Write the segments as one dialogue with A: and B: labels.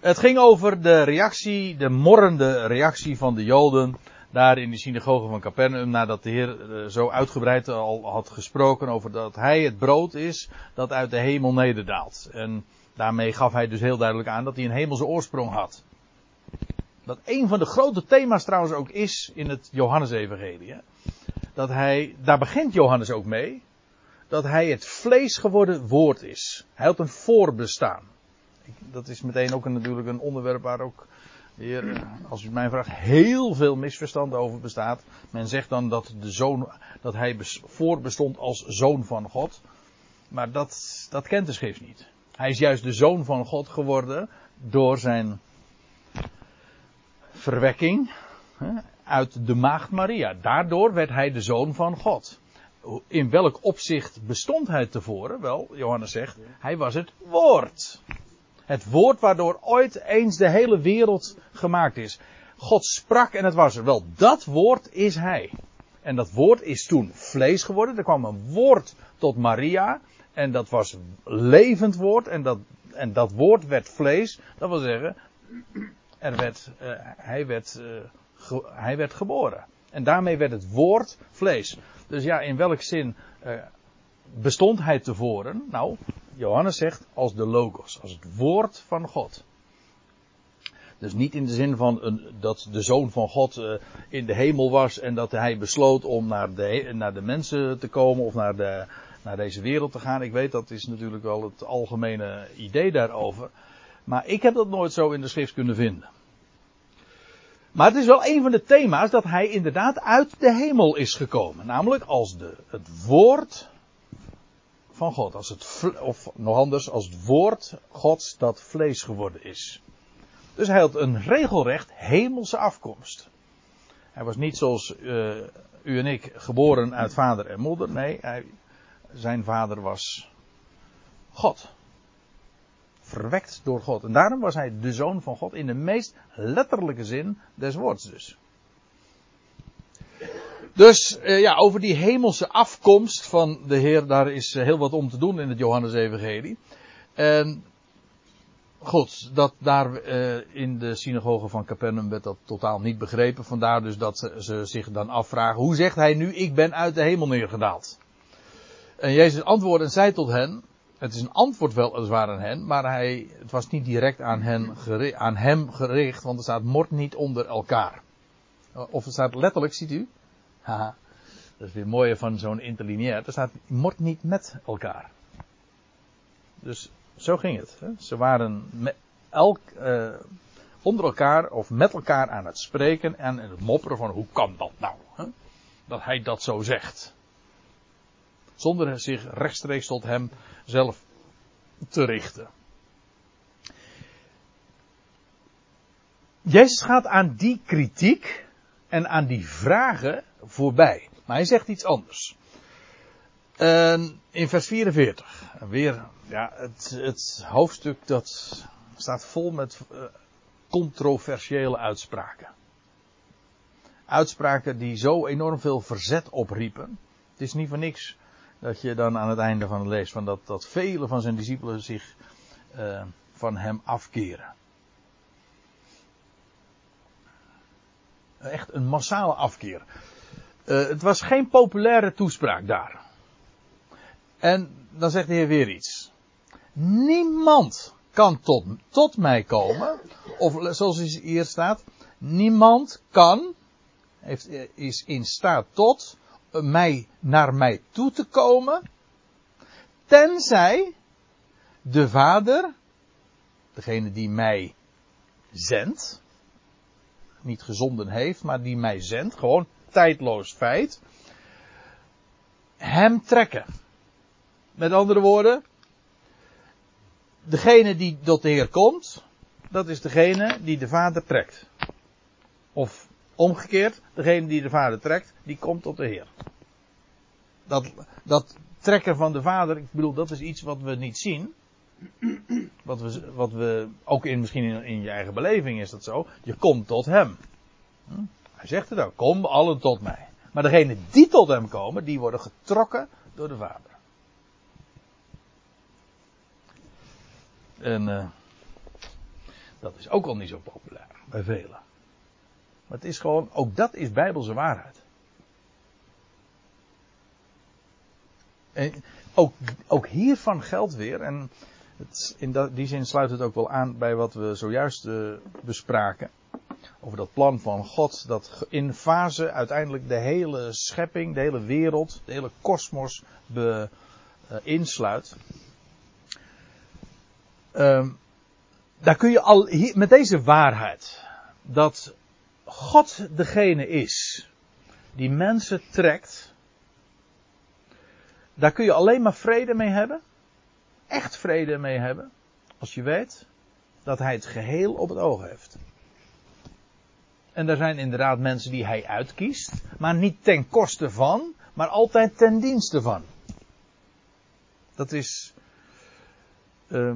A: Het ging over de reactie, de morrende reactie van de Joden daar in de synagoge van Capernaum, nadat de Heer eh, zo uitgebreid al had gesproken over dat Hij het brood is dat uit de hemel nederdaalt. En daarmee gaf Hij dus heel duidelijk aan dat Hij een hemelse oorsprong had. Dat een van de grote thema's trouwens ook is in het Johannesevangelie. Dat Hij, daar begint Johannes ook mee, dat Hij het vlees geworden woord is. Hij had een voorbestaan. Dat is meteen ook een, natuurlijk een onderwerp waar ook eh, als u mij vraagt, heel veel misverstand over bestaat. Men zegt dan dat de zoon, dat hij voorbestond als zoon van God. Maar dat, dat kent de schrift niet. Hij is juist de zoon van God geworden door zijn verwekking uit de maagd Maria. Daardoor werd hij de zoon van God. In welk opzicht bestond hij tevoren? Wel, Johannes zegt, hij was het woord. Het woord waardoor ooit eens de hele wereld gemaakt is. God sprak en het was er. Wel, dat woord is hij. En dat woord is toen vlees geworden. Er kwam een woord tot Maria. En dat was levend woord. En dat, en dat woord werd vlees. Dat wil zeggen, er werd, uh, hij, werd, uh, hij werd geboren. En daarmee werd het woord vlees. Dus ja, in welk zin uh, bestond hij tevoren? Nou, Johannes zegt als de logos, als het woord van God. Dus niet in de zin van een, dat de zoon van God uh, in de hemel was en dat hij besloot om naar de, naar de mensen te komen of naar, de, naar deze wereld te gaan. Ik weet dat is natuurlijk wel het algemene idee daarover. Maar ik heb dat nooit zo in de schrift kunnen vinden. Maar het is wel een van de thema's dat hij inderdaad uit de hemel is gekomen. Namelijk als de, het woord van God. Als het, of nog anders, als het woord Gods dat vlees geworden is. Dus hij had een regelrecht hemelse afkomst. Hij was niet zoals uh, u en ik geboren uit vader en moeder. Nee, hij, zijn vader was God. Verwekt door God. En daarom was hij de zoon van God in de meest letterlijke zin des woords dus. Dus uh, ja, over die hemelse afkomst van de Heer, daar is uh, heel wat om te doen in het Johannes-evangelie. En goed, dat daar uh, in de synagoge van Capernaum werd dat totaal niet begrepen. Vandaar dus dat ze, zich dan afvragen, hoe zegt hij nu, ik ben uit de hemel neergedaald? En Jezus antwoordde en zei tot hen, het is een antwoord weliswaar aan hen, maar hij, het was niet direct aan, hen gericht, aan hem gericht, want er staat mord niet onder elkaar. Of er staat letterlijk, ziet u, Haha, dat is weer mooie van zo'n interlineair. Er staat, mord niet met elkaar. Dus zo ging het. Hè? Ze waren met elk, uh, onder elkaar of met elkaar aan het spreken en het mopperen van hoe kan dat nou? Hè? Dat hij dat zo zegt. Zonder zich rechtstreeks tot hem zelf te richten. Jezus gaat aan die kritiek en aan die vragen voorbij. Maar hij zegt iets anders. In vers 44, weer, ja, het, het hoofdstuk dat staat vol met uh, controversiële uitspraken. Uitspraken die zo enorm veel verzet opriepen. Het is niet voor niks dat je dan aan het einde van het leest van dat, dat vele van zijn discipelen zich uh, van hem afkeren. Echt een massale afkeer. Uh, het was geen populaire toespraak daar. En dan zegt de Heer weer iets. Niemand kan tot, tot mij komen. Of zoals hier staat. Niemand kan. Heeft, is in staat tot. Mij, naar mij toe te komen. Tenzij. De Vader. Degene die mij zendt. Niet gezonden heeft, maar die mij zendt. Gewoon tijdloos feit. Hem trekken. Met andere woorden, degene die tot de Heer komt, dat is degene die de Vader trekt. Of omgekeerd, degene die de Vader trekt, die komt tot de Heer. Dat, dat trekken van de Vader, ik bedoel, dat is iets wat we niet zien. Wat we, wat we ook in, misschien in, in je eigen beleving is dat zo. Je komt tot Hem. Hm? Hij zegt het ook, kom allen tot mij. Maar degenen die tot hem komen, die worden getrokken door de Vader. En uh, Dat is ook al niet zo populair bij velen. Maar het is gewoon, ook dat is bijbelse waarheid. En ook, ook hiervan geldt weer, en het, in die zin sluit het ook wel aan bij wat we zojuist uh, bespraken. Over dat plan van God dat in fase uiteindelijk de hele schepping, de hele wereld, de hele kosmos uh, insluit. Uh, daar kun je al met deze waarheid dat God degene is die mensen trekt, daar kun je alleen maar vrede mee hebben echt vrede mee hebben als je weet dat hij het geheel op het oog heeft. En er zijn inderdaad mensen die hij uitkiest, maar niet ten koste van, maar altijd ten dienste van. Dat is. Uh,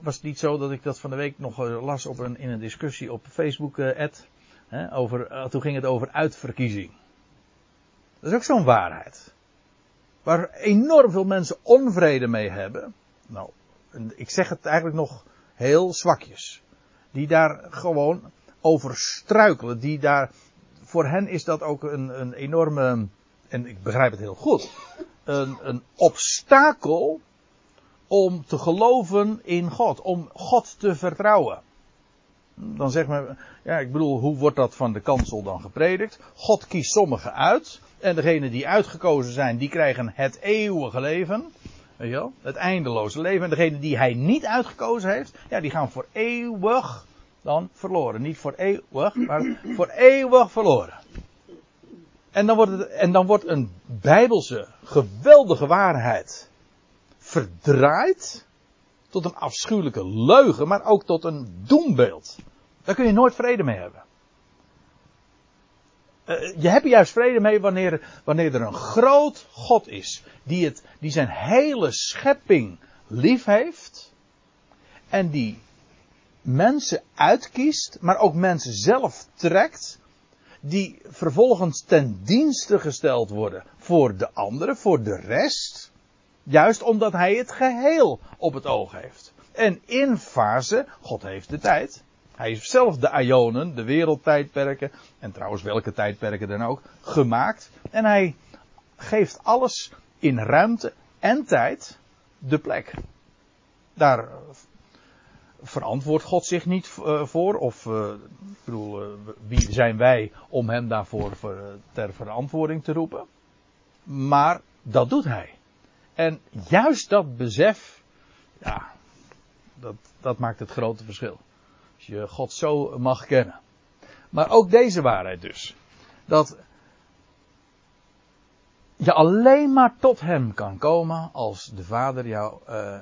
A: was het niet zo dat ik dat van de week nog eh, las op een, in een discussie op Facebook, Ed, hè, over, toen ging het over uitverkiezing. Dat is ook zo'n waarheid. Waar enorm veel mensen onvrede mee hebben. Nou, ik zeg het eigenlijk nog heel zwakjes. Die daar gewoon over struikelen. Die daar, voor hen is dat ook een, een enorme, en ik begrijp het heel goed, een, een obstakel om te geloven in God. Om God te vertrouwen. Dan zegt men, ja, ik bedoel, hoe wordt dat van de kansel dan gepredikt? God kiest sommigen uit. En degenen die uitgekozen zijn, die krijgen het eeuwige leven. Weet je wel? Het eindeloze leven. En degenen die hij niet uitgekozen heeft, ja, die gaan voor eeuwig dan verloren. Niet voor eeuwig, maar voor eeuwig verloren. En dan wordt, en dan wordt een bijbelse, geweldige waarheid verdraaid tot een afschuwelijke leugen, maar ook tot een doembeeld. Daar kun je nooit vrede mee hebben. Uh, je hebt juist vrede mee wanneer, wanneer er een groot God is. Die, het, die zijn hele schepping lief heeft. En die mensen uitkiest, maar ook mensen zelf trekt. Die vervolgens ten dienste gesteld worden voor de anderen, voor de rest. Juist omdat hij het geheel op het oog heeft. En in fase, God heeft de tijd. Hij heeft zelf de Ionen, de wereldtijdperken, en trouwens welke tijdperken dan ook, gemaakt. En hij geeft alles in ruimte en tijd de plek. Daar verantwoordt God zich niet uh, voor, of uh, ik bedoel, uh, wie zijn wij om hem daarvoor ter verantwoording te roepen? Maar dat doet hij. En juist dat besef, ja, dat, dat maakt het grote verschil. Als je God zo mag kennen. Maar ook deze waarheid dus. Dat je alleen maar tot hem kan komen als de Vader jou, uh,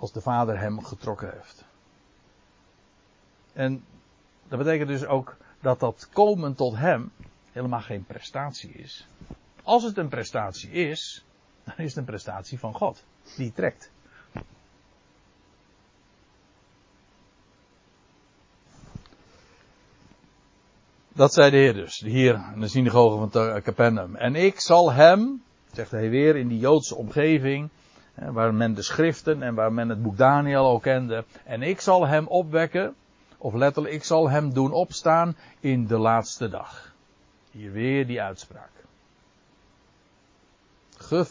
A: als de Vader hem getrokken heeft. En dat betekent dus ook dat dat komen tot hem helemaal geen prestatie is. Als het een prestatie is, dan is het een prestatie van God. Die trekt. Dat zei de Heer dus, hier in de synagoge van Capernaum. En ik zal hem, zegt hij weer, in die Joodse omgeving, waar men de schriften en waar men het boek Daniel ook kende. En ik zal hem opwekken, of letterlijk, ik zal hem doen opstaan in de laatste dag. Hier weer die uitspraak. Ge,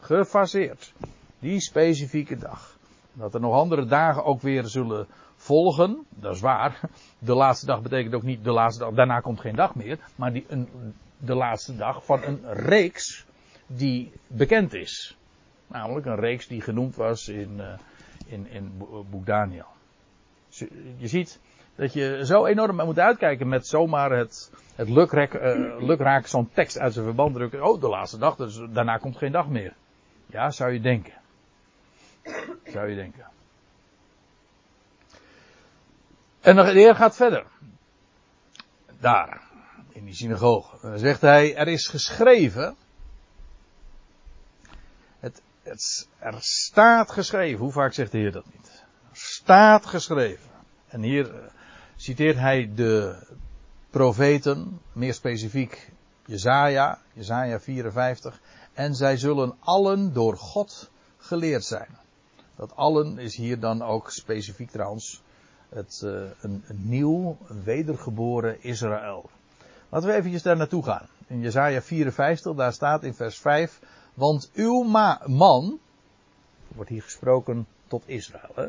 A: gefaseerd. Die specifieke dag. Dat er nog andere dagen ook weer zullen volgen, dat is waar. De laatste dag betekent ook niet de laatste dag, daarna komt geen dag meer, maar die, een, de laatste dag van een reeks die bekend is. Namelijk een reeks die genoemd was in, uh, in, in boek Daniel. Je ziet dat je zo enorm moet uitkijken met zomaar het, het lukrek, uh, lukraak zo'n tekst uit zijn verband drukken. Oh, de laatste dag, dus daarna komt geen dag meer. Ja, zou je denken. Zou je denken. En de Heer gaat verder. Daar, in die synagoge. Zegt hij, er is geschreven. Het, er staat geschreven. Hoe vaak zegt de Heer dat niet? Er staat geschreven. En hier uh, citeert hij de profeten, meer specifiek Jezaja, Jezaja 54. En zij zullen allen door God geleerd zijn. Dat allen is hier dan ook specifiek trouwens het, uh, een, een, nieuw, wedergeboren Israël. Laten we eventjes daar naartoe gaan. In Jesaja 54, daar staat in vers 5, want uw man, wordt hier gesproken tot Israël. Hè?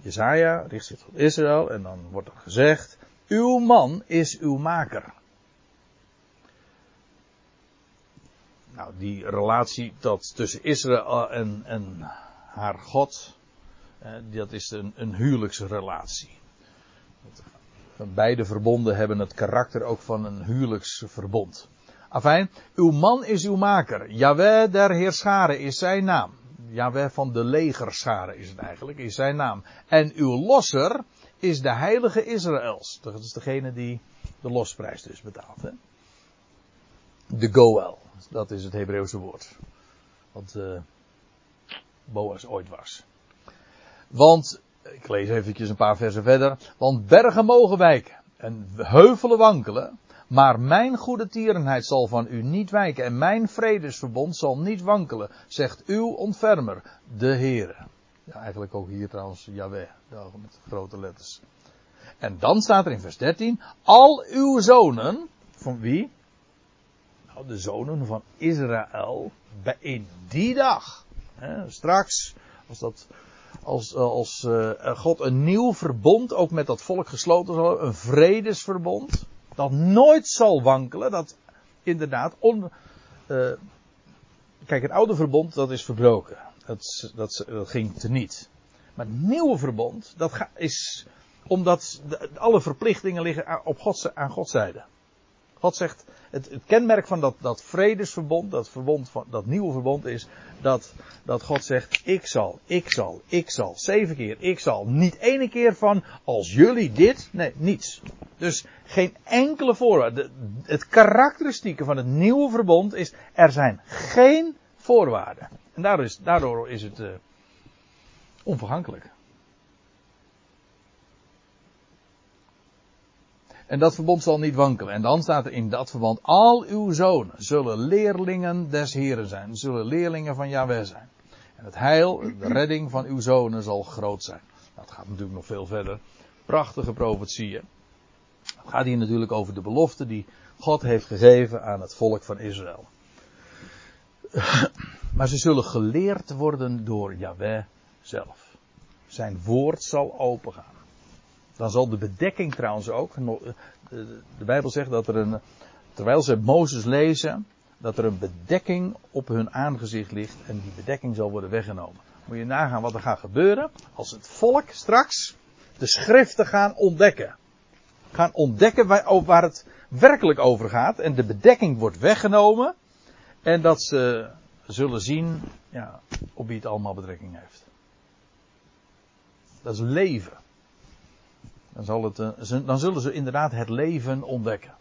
A: Jezaja richt zich tot Israël en dan wordt er gezegd, uw man is uw maker. Nou, die relatie dat tussen Israël en, en haar God, eh, dat is een, een huwelijksrelatie. Beide verbonden hebben het karakter ook van een huwelijksverbond. Afijn, uw man is uw maker. Jaweh der Heerscharen is zijn naam. Jaweh van de legerscharen is het eigenlijk, is zijn naam. En uw losser is de heilige Israëls. Dat is degene die de losprijs dus betaalt. Hè? De Goel, dat is het Hebreeuwse woord. Wat uh, Boas ooit was. Want, ik lees eventjes een paar versen verder. Want bergen mogen wijken en heuvelen wankelen. Maar mijn goede tierenheid zal van u niet wijken en mijn vredesverbond zal niet wankelen, zegt uw ontfermer, de Heere. Ja, eigenlijk ook hier trouwens Yahweh, met grote letters. En dan staat er in vers 13, al uw zonen, van wie? Nou, de zonen van Israël, in die dag. Hè, straks, als dat, als, als uh, God een nieuw verbond ook met dat volk gesloten zal een vredesverbond dat nooit zal wankelen, dat inderdaad uh, kijk, het oude verbond dat is verbroken. Dat, dat, dat ging teniet. Maar het nieuwe verbond, dat is omdat alle verplichtingen liggen op Gods, aan Gods zijde. God zegt, het, het, kenmerk van dat, dat vredesverbond, dat, verbond van, dat nieuwe verbond is dat, dat God zegt, ik zal, ik zal, ik zal, zeven keer, ik zal. Niet ene keer van, als jullie dit, nee, niets. Dus geen enkele voorwaarde. Het karakteristieke van het nieuwe verbond is, er zijn geen voorwaarden. En daardoor is, daardoor is het uh, onvergankelijk. En dat verbond zal niet wankelen. En dan staat er in dat verband, al uw zonen zullen leerlingen des Heren zijn. Zullen leerlingen van Yahweh zijn. En het heil, de redding van uw zonen zal groot zijn. Dat gaat natuurlijk nog veel verder. Prachtige profetieën. Het gaat hier natuurlijk over de belofte die God heeft gegeven aan het volk van Israël. Maar ze zullen geleerd worden door Yahweh zelf. Zijn woord zal opengaan. Dan zal de bedekking trouwens ook. De Bijbel zegt dat er een. Terwijl ze Mozes lezen. Dat er een bedekking op hun aangezicht ligt. En die bedekking zal worden weggenomen. Moet je nagaan wat er gaat gebeuren. Als het volk straks de schriften gaan ontdekken. Gaan ontdekken waar, waar het werkelijk over gaat. En de bedekking wordt weggenomen. En dat ze zullen zien ja, op wie het allemaal betrekking heeft. Dat is leven. Dan, zal het, eh, dan zullen ze inderdaad het leven ontdekken.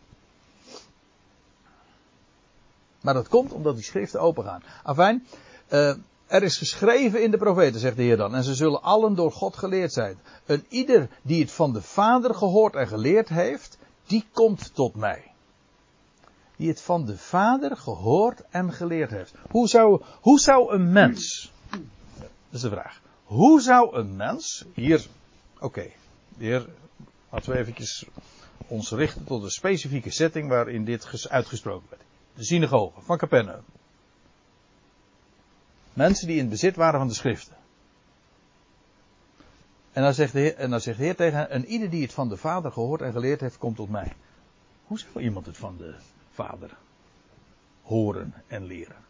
A: Maar dat komt omdat die schriften opengaan. Afijn, uh, er is geschreven in de profeten, zegt de Heer dan, en ze zullen allen door God geleerd zijn. En ieder die het van de Vader gehoord en geleerd heeft, die komt tot mij. Die het van de Vader gehoord en geleerd heeft. Hoe zou, hoe zou een mens, dat is de vraag, hoe zou een mens, hier, oké, okay, Heer Laten we eventjes ons richten tot een specifieke setting waarin dit uitgesproken werd. De synagoge van Capernaum. Mensen die in bezit waren van de schriften. En dan zegt de Heer, en dan zegt de Heer tegen hen, en ieder die het van de Vader gehoord en geleerd heeft, komt tot mij. Hoe zou iemand het van de Vader horen en leren?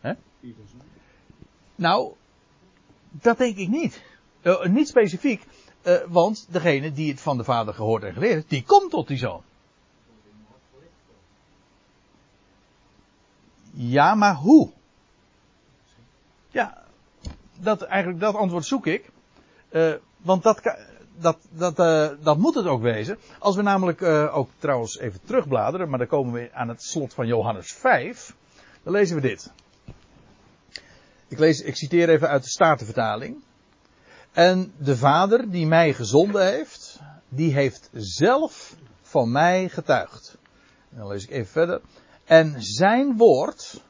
A: Hè? Nou, dat denk ik niet. Uh, niet specifiek, uh, want degene die het van de vader gehoord en geleerd heeft, die komt tot die zoon. Ja, maar hoe? Ja, dat, eigenlijk dat antwoord zoek ik. Uh, want dat, dat, dat, dat moet het ook wezen. Als we namelijk ook trouwens even terugbladeren, maar dan komen we aan het slot van Johannes 5. Dan lezen we dit. Ik, lees, ik citeer even uit de Statenvertaling. En de Vader die mij gezonden heeft, die heeft zelf van mij getuigd. En dan lees ik even verder. En zijn woord,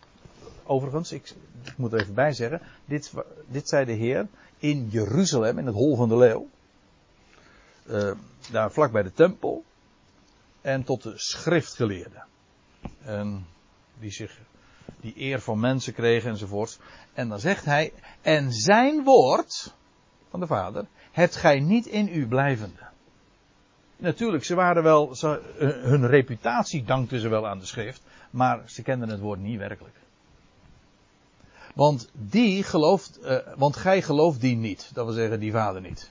A: overigens, ik, moet er even bij zeggen, dit, dit zei de Heer in Jeruzalem, in het hol van de leeuw. Uh, daar vlak bij de tempel. En tot de schriftgeleerden. En die zich die eer van mensen kregen enzovoort. En dan zegt hij, en zijn woord van de Vader, hebt gij niet in u blijvende. Natuurlijk, ze waren wel, ze, hun reputatie dankten ze wel aan de schrift, maar ze kenden het woord niet werkelijk. Want die gelooft, uh, want gij gelooft die niet. Dat wil zeggen, die vader niet.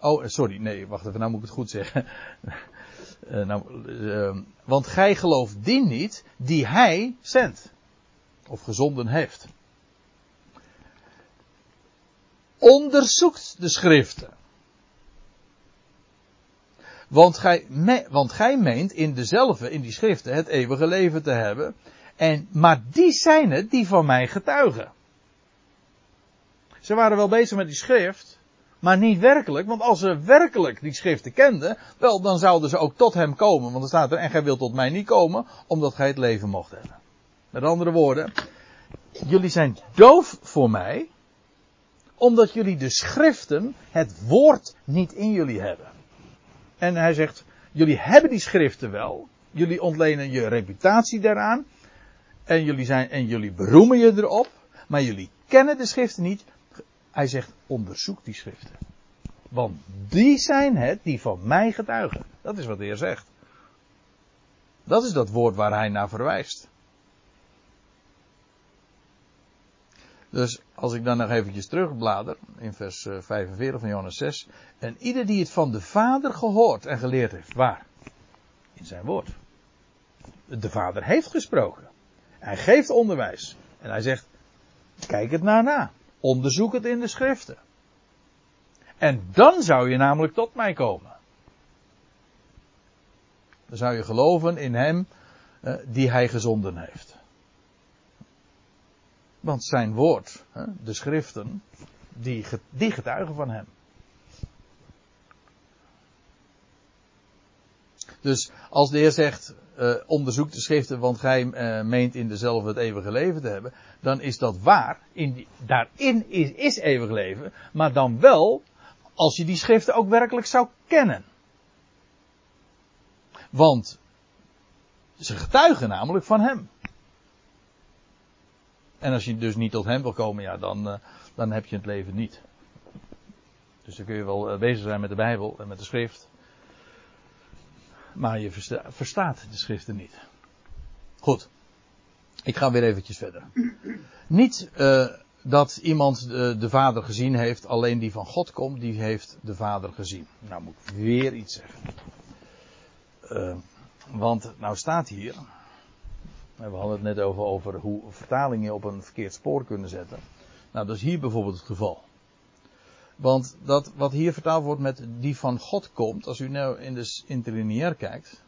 A: Oh, sorry, nee, wacht even, nou moet ik het goed zeggen. nou, want gij gelooft die niet, die hij zendt. Of gezonden heeft. Onderzoekt de schriften. Want gij, want gij meent in dezelfde, in die schriften, het eeuwige leven te hebben. En, maar die zijn het die van mij getuigen. Ze waren wel bezig met die schrift, maar niet werkelijk, want als ze werkelijk die schriften kenden, wel, dan zouden ze ook tot hem komen. Want er staat er, en gij wilt tot mij niet komen, omdat gij het leven mocht hebben. Met andere woorden, jullie zijn doof voor mij, omdat jullie de schriften, het woord niet in jullie hebben. En hij zegt, jullie hebben die schriften wel, jullie ontlenen je reputatie daaraan, en jullie, zijn, en jullie beroemen je erop, maar jullie kennen de schriften niet. Hij zegt, onderzoek die schriften. Want die zijn het die van mij getuigen. Dat is wat de Heer zegt. Dat is dat woord waar hij naar verwijst. Dus als ik dan nog eventjes terugblader in vers 45 eh, van Johannes 6. En ieder die het van de Vader gehoord en geleerd heeft. Waar? In zijn woord. De Vader heeft gesproken. Hij geeft onderwijs. En hij zegt, kijk het naar na. Onderzoek het in de schriften. En dan zou je namelijk tot mij komen. Dan zou je geloven in hem eh, die hij gezonden heeft. Want zijn woord, de schriften, die, getuigen van hem. Dus als de Heer zegt, uh, onderzoek de schriften, want gij uh, meent in dezelfde het eeuwige leven te hebben, dan is dat waar. In daarin is, is eeuwig leven, maar dan wel als je die schriften ook werkelijk zou kennen. Want ze getuigen namelijk van hem. En als je dus niet tot hem wil komen, ja, dan, uh, dan heb je het leven niet. Dus dan kun je wel bezig zijn met de Bijbel en met de schrift maar je verstaat de schriften niet. Goed. Ik ga weer eventjes verder. Niet uh, dat iemand de, de, Vader gezien heeft, alleen die van God komt, die heeft de Vader gezien. Nou moet ik weer iets zeggen. Want nou staat hier, we hadden het net over, over hoe vertalingen op een verkeerd spoor kunnen zetten. Nou, dat is hier bijvoorbeeld het geval. Want dat wat hier vertaald wordt met die van God komt, als u nou in de interlineair kijkt,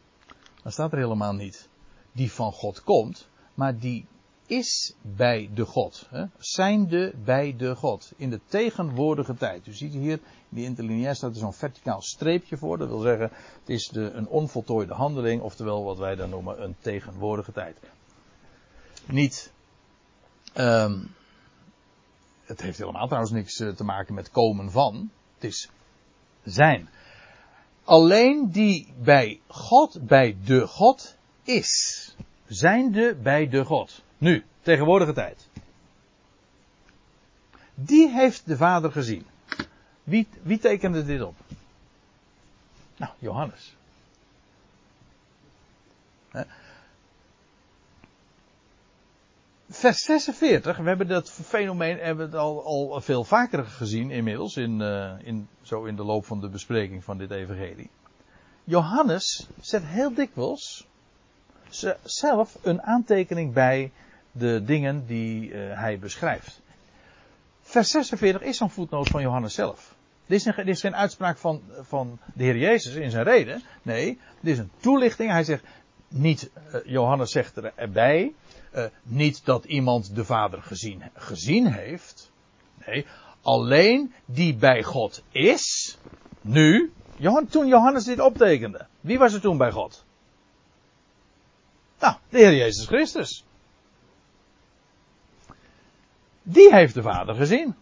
A: dan staat er helemaal niet die van God komt, maar die is bij de God. Hè? Zijnde bij de God. In de tegenwoordige tijd. U ziet hier, in die interlineair staat er zo'n verticaal streepje voor. Dat wil zeggen, het is de, een onvoltooide handeling, oftewel wat wij dan noemen een tegenwoordige tijd. Niet, um, het heeft helemaal trouwens niks eh, te maken met komen van. Het is zijn. Alleen die bij God, bij de God is. Zijnde bij de God. Nu, tegenwoordige tijd. Die heeft de Vader gezien. Wie, wie tekende dit op? Nou, Johannes. Vers 46, we hebben dat fenomeen hebben het al, al veel vaker gezien inmiddels, in, uh, in, zo in de loop van de bespreking van dit evangelie. Johannes zet heel dikwijls zelf een aantekening bij de dingen die uh, hij beschrijft. Vers 46 is zo'n voetnoot van Johannes zelf. Dit is, dit is geen uitspraak van, van de Heer Jezus in zijn reden. Nee, dit is een toelichting. Hij zegt, niet, uh, Johannes zegt erbij, uh, niet dat iemand de Vader gezien, gezien heeft. Nee, alleen die bij God is. Nu, toen Johannes dit optekende. Wie was er toen bij God? Nou, de Heer Jezus Christus. die heeft de Vader gezien.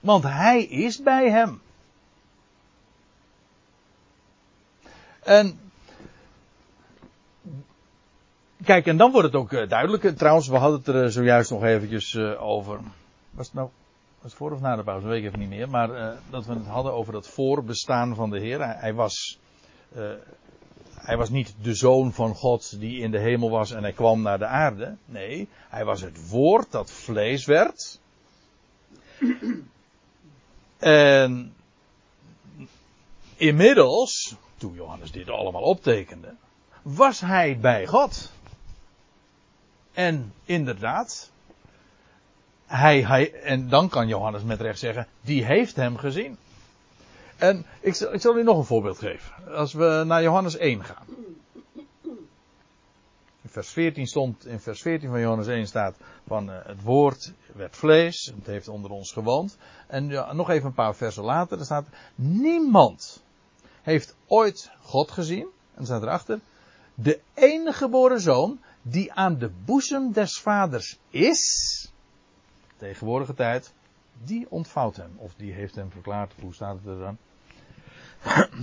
A: Want hij is bij hem. En kijk, en dan wordt het ook uh, duidelijk. Trouwens, we hadden het er uh, zojuist nog eventjes over. Was het nou was voor of na de pauze? weet ik even niet meer. Maar dat we het hadden over dat voorbestaan van de Heer. Hij was hij was niet de zoon van God die in de hemel was en hij kwam naar de aarde. Nee, hij was het woord dat vlees werd. En inmiddels, toen Johannes dit allemaal optekende, was hij bij God. En inderdaad, hij, hij, en dan kan Johannes met recht zeggen, die heeft hem gezien. En ik, ik zal u nog een voorbeeld geven. Als we naar Johannes 1 gaan. In vers 14 stond, in vers 14 van Johannes 1 staat van uh, het woord werd vlees, het heeft onder ons gewoond. En ja, nog even een paar versen later, er staat, niemand heeft ooit God gezien, en staat erachter, de enige geboren zoon die aan de boezem des vaders is, tegenwoordige tijd, die ontvouwt hem. Of die heeft hem verklaard. Hoe staat het er dan?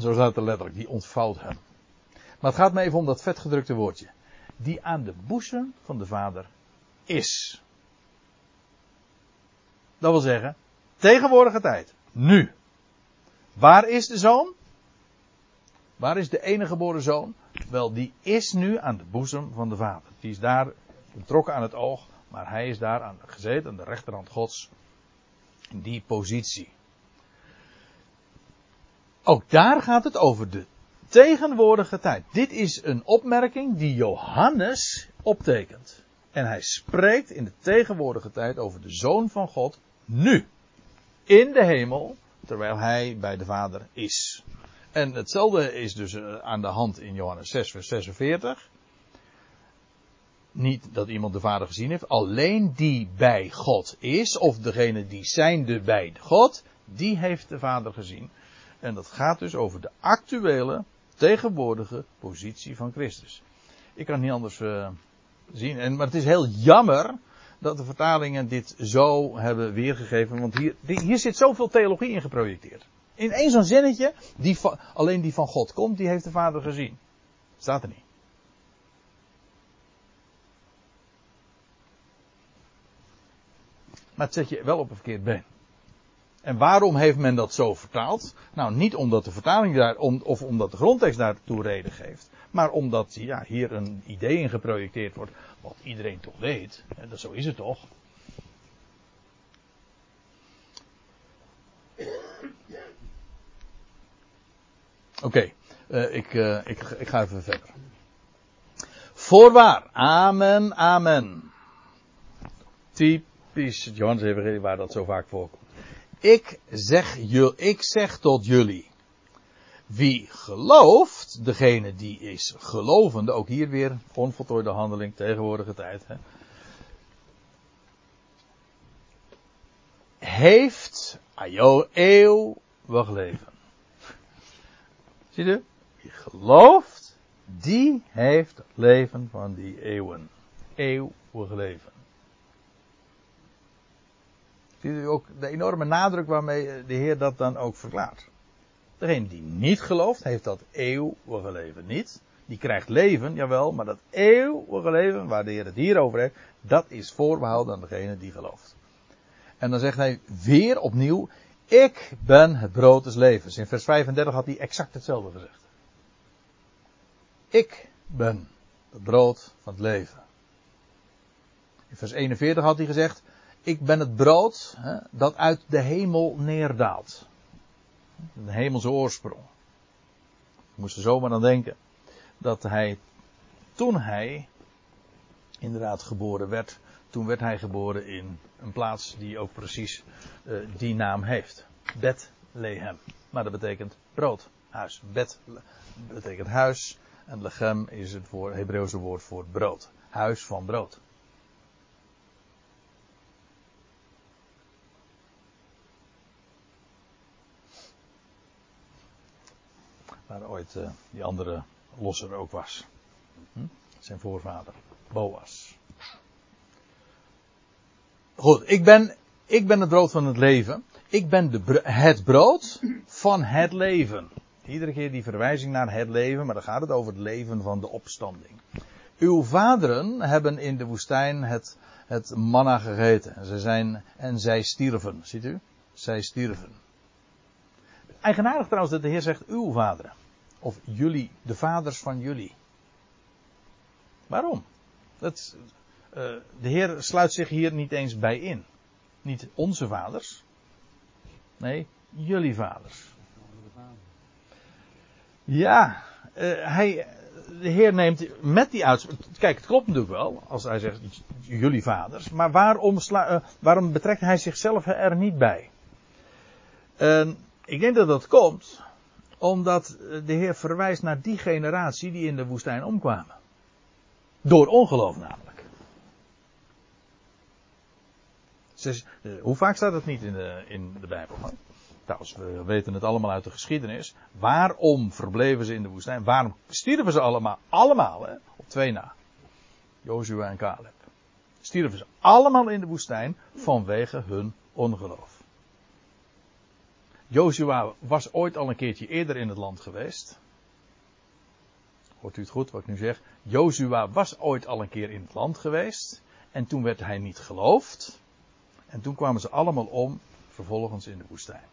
A: Zo staat het er letterlijk. Die ontvouwt hem. Maar het gaat me even om dat vetgedrukte woordje. Die aan de boezem van de vader is. Dat wil zeggen, tegenwoordige tijd. Nu. Waar is de zoon? Waar is de enige geboren zoon? Wel, die is nu aan de boezem van de vader. Die is daar betrokken aan het oog, maar hij is daar aan, gezeten aan de rechterhand Gods die positie. Ook daar gaat het over de tegenwoordige tijd. Dit is een opmerking die Johannes optekent. En hij spreekt in de tegenwoordige tijd over de Zoon van God nu. In de hemel, terwijl hij bij de Vader is. En hetzelfde is dus eh, aan de hand in Johannes 6, vers 46. Niet dat iemand de Vader gezien heeft. Alleen die bij God is, of degene die zijnde bij God, die heeft de Vader gezien. En dat gaat dus over de actuele, tegenwoordige positie van Christus. Ik kan het niet anders uh, zien. En, maar het is heel jammer dat de vertalingen dit zo hebben weergegeven. Want hier, hier zit zoveel theologie in geprojecteerd. In één zo'n zinnetje, die alleen die van God komt, die heeft de Vader gezien. Staat er niet. Maar het zet je wel op een verkeerd been. En waarom heeft men dat zo vertaald? Nou, niet omdat de vertaling daar, om, of omdat de grondtekst daartoe reden geeft. Maar omdat ja, hier een idee in geprojecteerd wordt. Wat iedereen toch weet. Dat, zo is het toch. Oké, uh, ik, uh, ik, ik ga even verder. Voorwaar, amen, amen. Typ typisch Johannes Evangelie waar dat zo vaak voorkomt. Ik zeg, ik zeg tot jullie. Wie gelooft, degene die is gelovende, ook hier weer onvoltooide handeling, tegenwoordige tijd. Hè, heeft ajo eeuwig leven. Zie je? Wie gelooft, die heeft het leven van die eeuwen. Eeuwig leven. Ziet u ook de enorme nadruk waarmee de Heer dat dan ook verklaart. Degene die niet gelooft, heeft dat eeuwige leven niet. Die krijgt leven, jawel, maar dat eeuwige leven, waar de Heer het hier over heeft, dat is voorbehouden aan degene die gelooft. En dan zegt hij weer opnieuw, ik ben het brood des levens. In vers 35 had hij exact hetzelfde gezegd. Ik ben het brood van het leven. In vers 41 had hij gezegd, ik ben het brood hè, dat uit de hemel neerdaalt. Een hemelse oorsprong. Ik moest er zomaar aan denken dat hij, toen hij inderdaad geboren werd, toen werd hij geboren in een plaats die ook precies uh, die naam heeft. Bethlehem. Maar dat betekent brood, huis. Bet betekent huis en lechem is het voor, Hebreeuwse woord voor brood. Huis van brood. waar ooit uh, die andere losser ook was. Hm? Zijn voorvader, Boas. Goed, ik ben, ik ben het brood van het leven. Ik ben de, het brood van het leven. Iedere keer die verwijzing naar het leven, maar dan gaat het over het leven van de opstanding. Uw vaderen hebben in de woestijn het, het manna gegeten. En, ze zijn, en zij stierven. Ziet u? Zij stierven. Eigenaardig trouwens dat de Heer zegt uw vaderen. Of jullie, de vaders van jullie. Waarom? Dat, de Heer sluit zich hier niet eens bij in. Niet onze vaders. Nee, jullie vaders. Ja, uh, hij, de Heer neemt met die uitspraak. Kijk, het klopt natuurlijk wel als hij zegt jullie vaders. Maar waarom, sla, uh, waarom betrekt hij zichzelf er niet bij? Ik denk dat dat komt omdat de Heer verwijst naar die generatie die in de woestijn omkwamen. Door ongeloof namelijk. Uh, hoe vaak staat het niet in de, in de Bijbel? Trouwens, we weten het allemaal uit de geschiedenis. Waarom verbleven ze in de woestijn? Waarom stierven ze allemaal? Allemaal, hè? Op twee na. Jozua en Caleb. Stierven ze allemaal in de woestijn vanwege hun ongeloof. Jozua was ooit al een keertje eerder in het land geweest. Hoort u het goed wat ik nu zeg? Jozua was ooit al een keer in het land geweest. En toen werd hij niet geloofd. En toen kwamen ze allemaal om, vervolgens in de woestijn.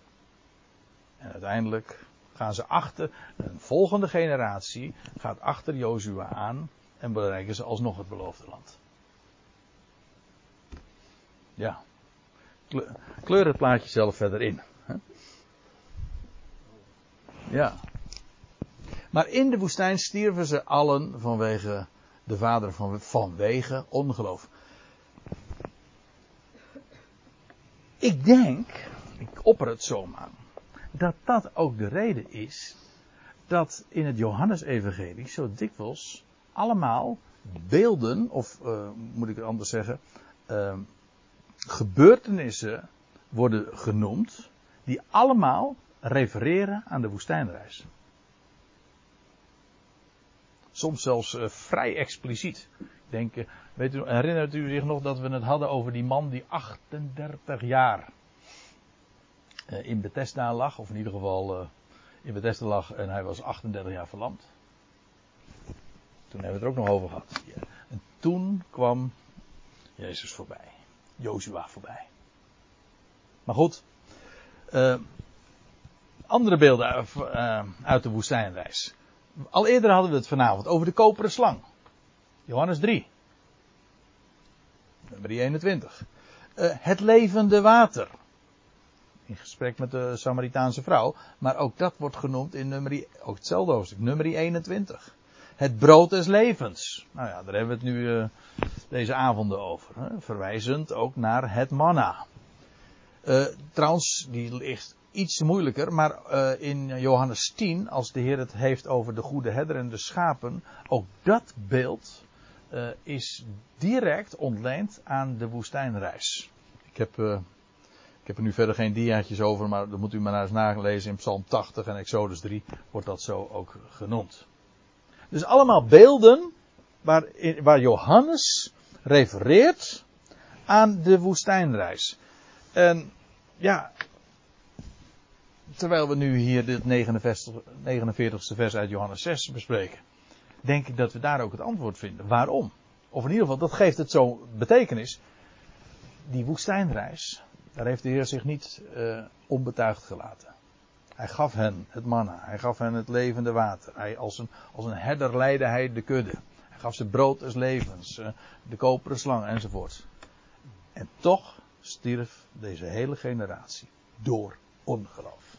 A: En uiteindelijk gaan ze achter, een volgende generatie gaat achter Jozua aan en bereiken ze alsnog het beloofde land. Ja. Kleur het plaatje zelf verder in. Ja. Maar in de woestijn stierven ze allen vanwege de vader van, vanwege ongeloof. Ik denk, ik opper het zomaar, dat dat ook de reden is dat in het Johannesevangelie zo dikwijls allemaal beelden, of uh, moet ik het anders zeggen, uh, gebeurtenissen worden genoemd, die allemaal refereren aan de woestijnreis. Soms zelfs uh, vrij expliciet. Ik denk, weet u, herinnert u zich nog dat we het hadden over die man die 38 jaar uh, in Bethesda lag, of in ieder geval uh, in Bethesda lag en hij was 38 jaar verlamd. Toen hebben we het er ook nog over gehad. En toen kwam Jezus voorbij. Jozua voorbij. Maar goed. Uh, andere beelden uit de woestijnreis. Al eerder hadden we het vanavond over de koperen slang. Johannes 3. Nummer 21. het levende water in gesprek met de Samaritaanse vrouw. Maar ook dat wordt genoemd in nummer, ook hetzelfde hoofdstuk, nummer 21. Het brood des levens. Nou ja, daar hebben we het nu uh, deze avonden over. Hè? Verwijzend ook naar het manna. Uh, trouwens, die ligt iets moeilijker, maar in Johannes 10, als de Heer het heeft over de goede herder en de schapen, ook dat beeld is direct ontleend aan de woestijnreis. Ik heb ik heb er nu verder geen diaatjes over, maar dan moet u maar eens nalezen in Psalm 80 en Exodus 3 wordt dat zo ook genoemd. Dus allemaal beelden waar, waar Johannes refereert aan de woestijnreis. En ja, terwijl we nu hier dit 49ste vers uit Johannes 6 bespreken, denk ik dat we daar ook het antwoord vinden. Waarom? Of in ieder geval, dat geeft het zo betekenis. Die woestijnreis, daar heeft de Heer zich niet uh, onbetuigd gelaten. Hij gaf hen het manna. Hij gaf hen het levende water. Hij, als, een, als een herder leidde hij de kudde. Hij gaf ze brood des levens. Uh, de koperen slang enzovoort. En toch stierf deze hele generatie door ongeloof.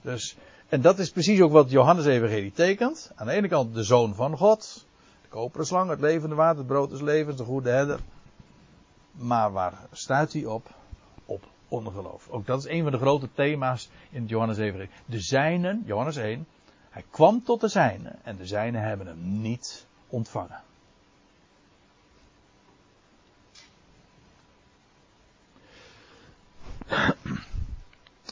A: Dus, en dat is precies ook wat Johannes Evangelie tekent. Aan de ene kant de zoon van God. De koperen slang, het levende water, het brood des levens, de goede herder. Maar waar stuit hij op? Op ongeloof. Ook dat is een van de grote thema's in het Johannes Evangelie. De zijnen, Johannes 1, hij kwam tot de zijnen en de zijnen hebben hem niet ontvangen.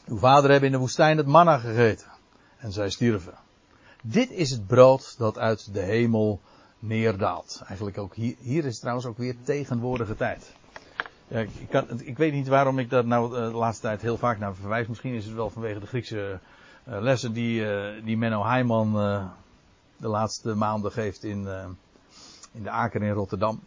A: Uw vader hebben in de woestijn het manna gegeten en zij stierven. Dit is het brood dat uit de hemel neerdaalt. Eigenlijk ook hier, hier is trouwens ook weer tegenwoordige tijd. Ja, ik, kan, ik, weet niet waarom ik daar nou de laatste tijd heel vaak naar verwijs. Misschien is het wel vanwege de Griekse lessen die, die Menno Heijman de laatste maanden geeft in, in de Aker in Rotterdam.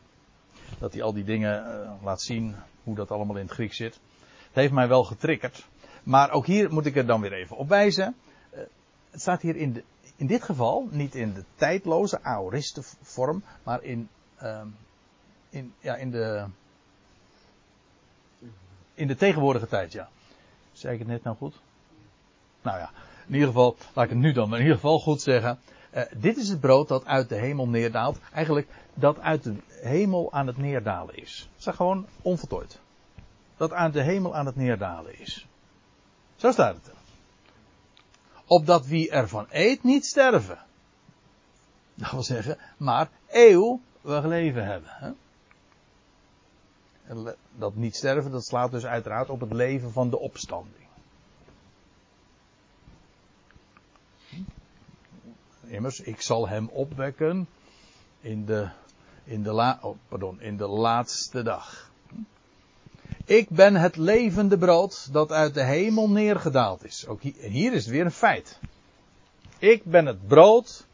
A: Dat hij al die dingen laat zien, hoe dat allemaal in het Grieks zit. Het heeft mij wel getriggerd. Maar ook hier moet ik er dan weer even op wijzen. Het staat hier in, de, in dit geval niet in de tijdloze aoriste vorm, maar in, uh, in, ja, in, de, in de tegenwoordige tijd, ja. Zeg ik het net nou goed? Nou ja, in ieder geval, laat ik het nu dan in ieder geval goed zeggen. Uh, dit is het brood dat uit de hemel neerdaalt. Eigenlijk dat uit de hemel aan het neerdalen is. Dat is gewoon onvoltooid. Dat uit de hemel aan het neerdalen is. Zo staat het er opdat wie ervan eet niet sterven. Dat wil zeggen, maar eeuwig leven hebben. Hè? Dat niet sterven, dat slaat dus uiteraard op het leven van de opstanding. Immers, ik zal hem opwekken in de, in de, la, oh, pardon, in de laatste dag. Ik ben het levende brood dat uit de hemel neergedaald is. Ook hier, hier is het weer een feit. Ik ben het brood,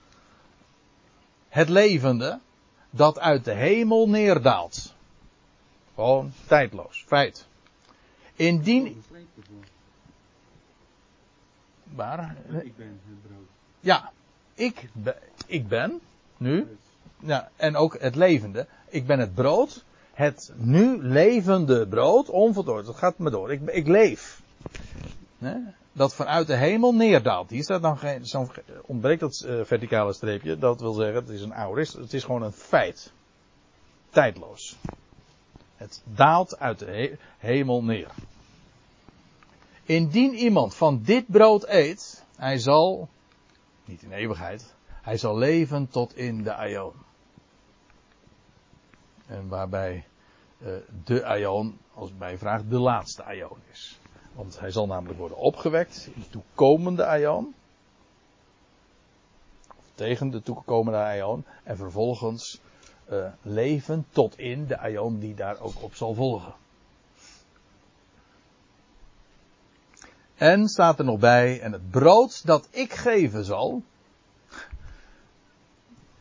A: het levende, dat uit de hemel neerdaalt. Gewoon tijdloos, feit. Indien. Waar?
B: Ik ben het brood.
A: Ja, ik, ben, ik ben, nu, ja, en ook het levende. Ik ben het brood het nu levende brood, onvoltooid, dat gaat me door. Ik, ik leef. Dat vanuit de hemel neerdaalt. Hier staat dan geen, ontbreekt dat uh, verticale streepje. Dat wil zeggen, het is een aorist. Het is gewoon een feit. Tijdloos. Het daalt uit de hemel neer. Indien iemand van dit brood eet, hij zal, niet in eeuwigheid, hij zal leven tot in de aion. En waarbij de aion, als bij vraag, de laatste aion is. Want hij zal namelijk worden opgewekt in de toekomende aion. Of tegen de toekomende aion. En vervolgens uh, leven tot in de aion die daar ook op zal volgen. En staat er nog bij, en het brood dat ik geven zal,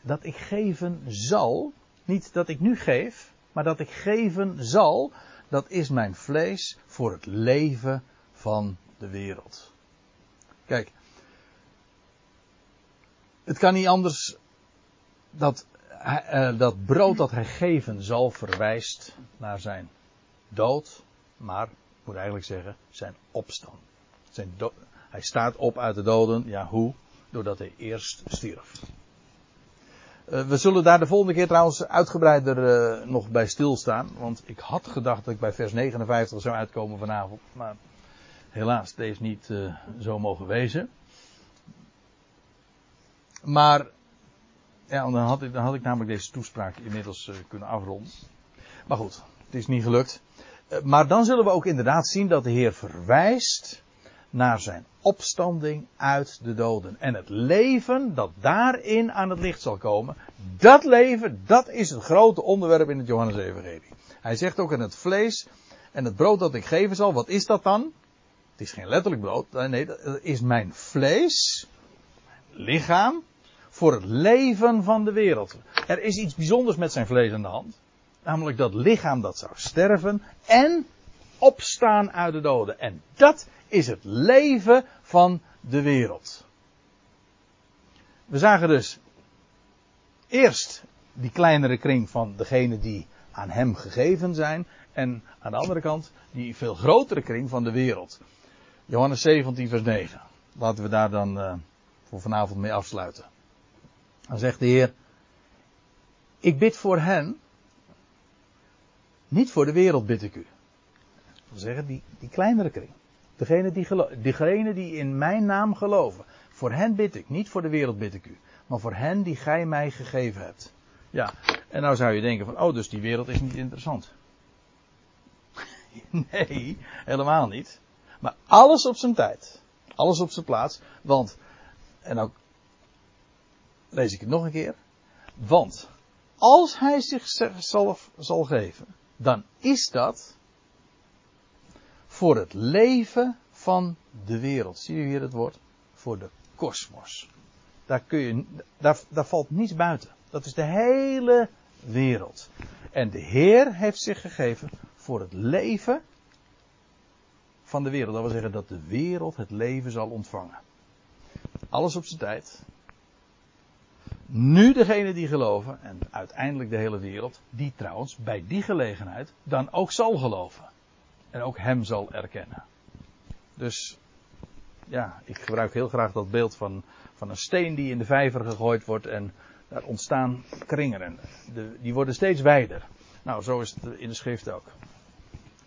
A: dat ik geven zal, niet dat ik nu geef, maar dat ik geven zal, dat is mijn vlees voor het leven van de wereld. Kijk, het kan niet anders dat uh, dat brood dat hij geven zal verwijst naar zijn dood, maar ik moet eigenlijk zeggen zijn opstand. Zijn hij staat op uit de doden, ja hoe? Doordat hij eerst stierf. Uh, we zullen daar de volgende keer trouwens uitgebreider uh, nog bij stilstaan. Want ik had gedacht dat ik bij vers 59 zou uitkomen vanavond. Maar helaas, deze niet uh, zo mogen wezen. Maar, ja, dan had, ik, dan had ik namelijk deze toespraak inmiddels kunnen afronden. Maar goed, het is niet gelukt. maar dan zullen we ook inderdaad zien dat de Heer verwijst naar zijn opstanding uit de doden. En het leven dat daarin aan het licht zal komen, dat leven, dat is het grote onderwerp in het Johannes-evangelie. Hij zegt ook in het vlees en het brood dat ik geven zal, wat is dat dan? Het is geen letterlijk brood, nee, dat is mijn vlees, mijn lichaam, voor het leven van de wereld. Er is iets bijzonders met zijn vlees aan de hand. Namelijk dat lichaam dat zou sterven en opstaan uit de doden. En dat is het leven van de wereld. We zagen dus eerst die kleinere kring van degenen die aan hem gegeven zijn. En aan de andere kant die veel grotere kring van de wereld. Johannes 17, vers 9. Laten we daar dan uh, voor vanavond mee afsluiten. Dan zegt de Heer: Ik bid voor hen. Niet voor de wereld bid ik u. Wil zeggen, die, die kleinere kring. Degene die, degene die in mijn naam geloven. Voor hen bid ik, niet voor de wereld bid ik u. Maar voor hen die gij mij gegeven hebt. Ja, en nou zou je denken van, oh, dus die wereld is niet interessant. nee, helemaal niet. Maar alles op zijn tijd. Alles op zijn plaats. Want, en nou lees ik het nog een keer. Want, als hij zichzelf zal geven, dan is dat voor het leven van de wereld. Zie je hier het woord? Voor de kosmos. Daar, daar, daar valt niets buiten. Dat is de hele wereld. En de Heer heeft zich gegeven voor het leven van de wereld. Dat wil zeggen dat de wereld het leven zal ontvangen. Alles op zijn tijd. Nu degene die geloven, en uiteindelijk de hele wereld, die trouwens bij die gelegenheid dan ook zal geloven. En ook hem zal erkennen. Dus ja, ik gebruik heel graag dat beeld van, van een steen die in de vijver gegooid wordt en daar ontstaan kringeren. De, die worden steeds wijder. Nou, zo is het in de schrift ook.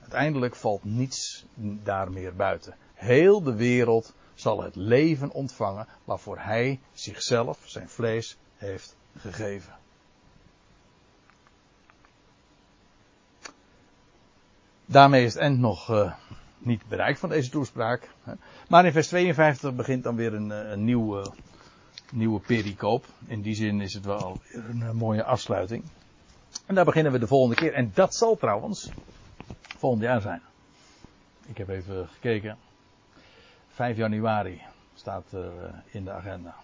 A: Uiteindelijk valt niets daar meer buiten. Heel de wereld zal het leven ontvangen waarvoor hij zichzelf, zijn vlees, heeft gegeven. Daarmee is het eind nog uh, niet bereikt van deze toespraak. Maar in vers 52 begint dan weer een, eh, een nieuwe, nieuwe pericoop. In die zin is het wel een, mooie afsluiting. En daar beginnen we de volgende keer. En dat zal trouwens volgend jaar zijn. Ik heb even gekeken. 5 januari staat er eh, in de agenda.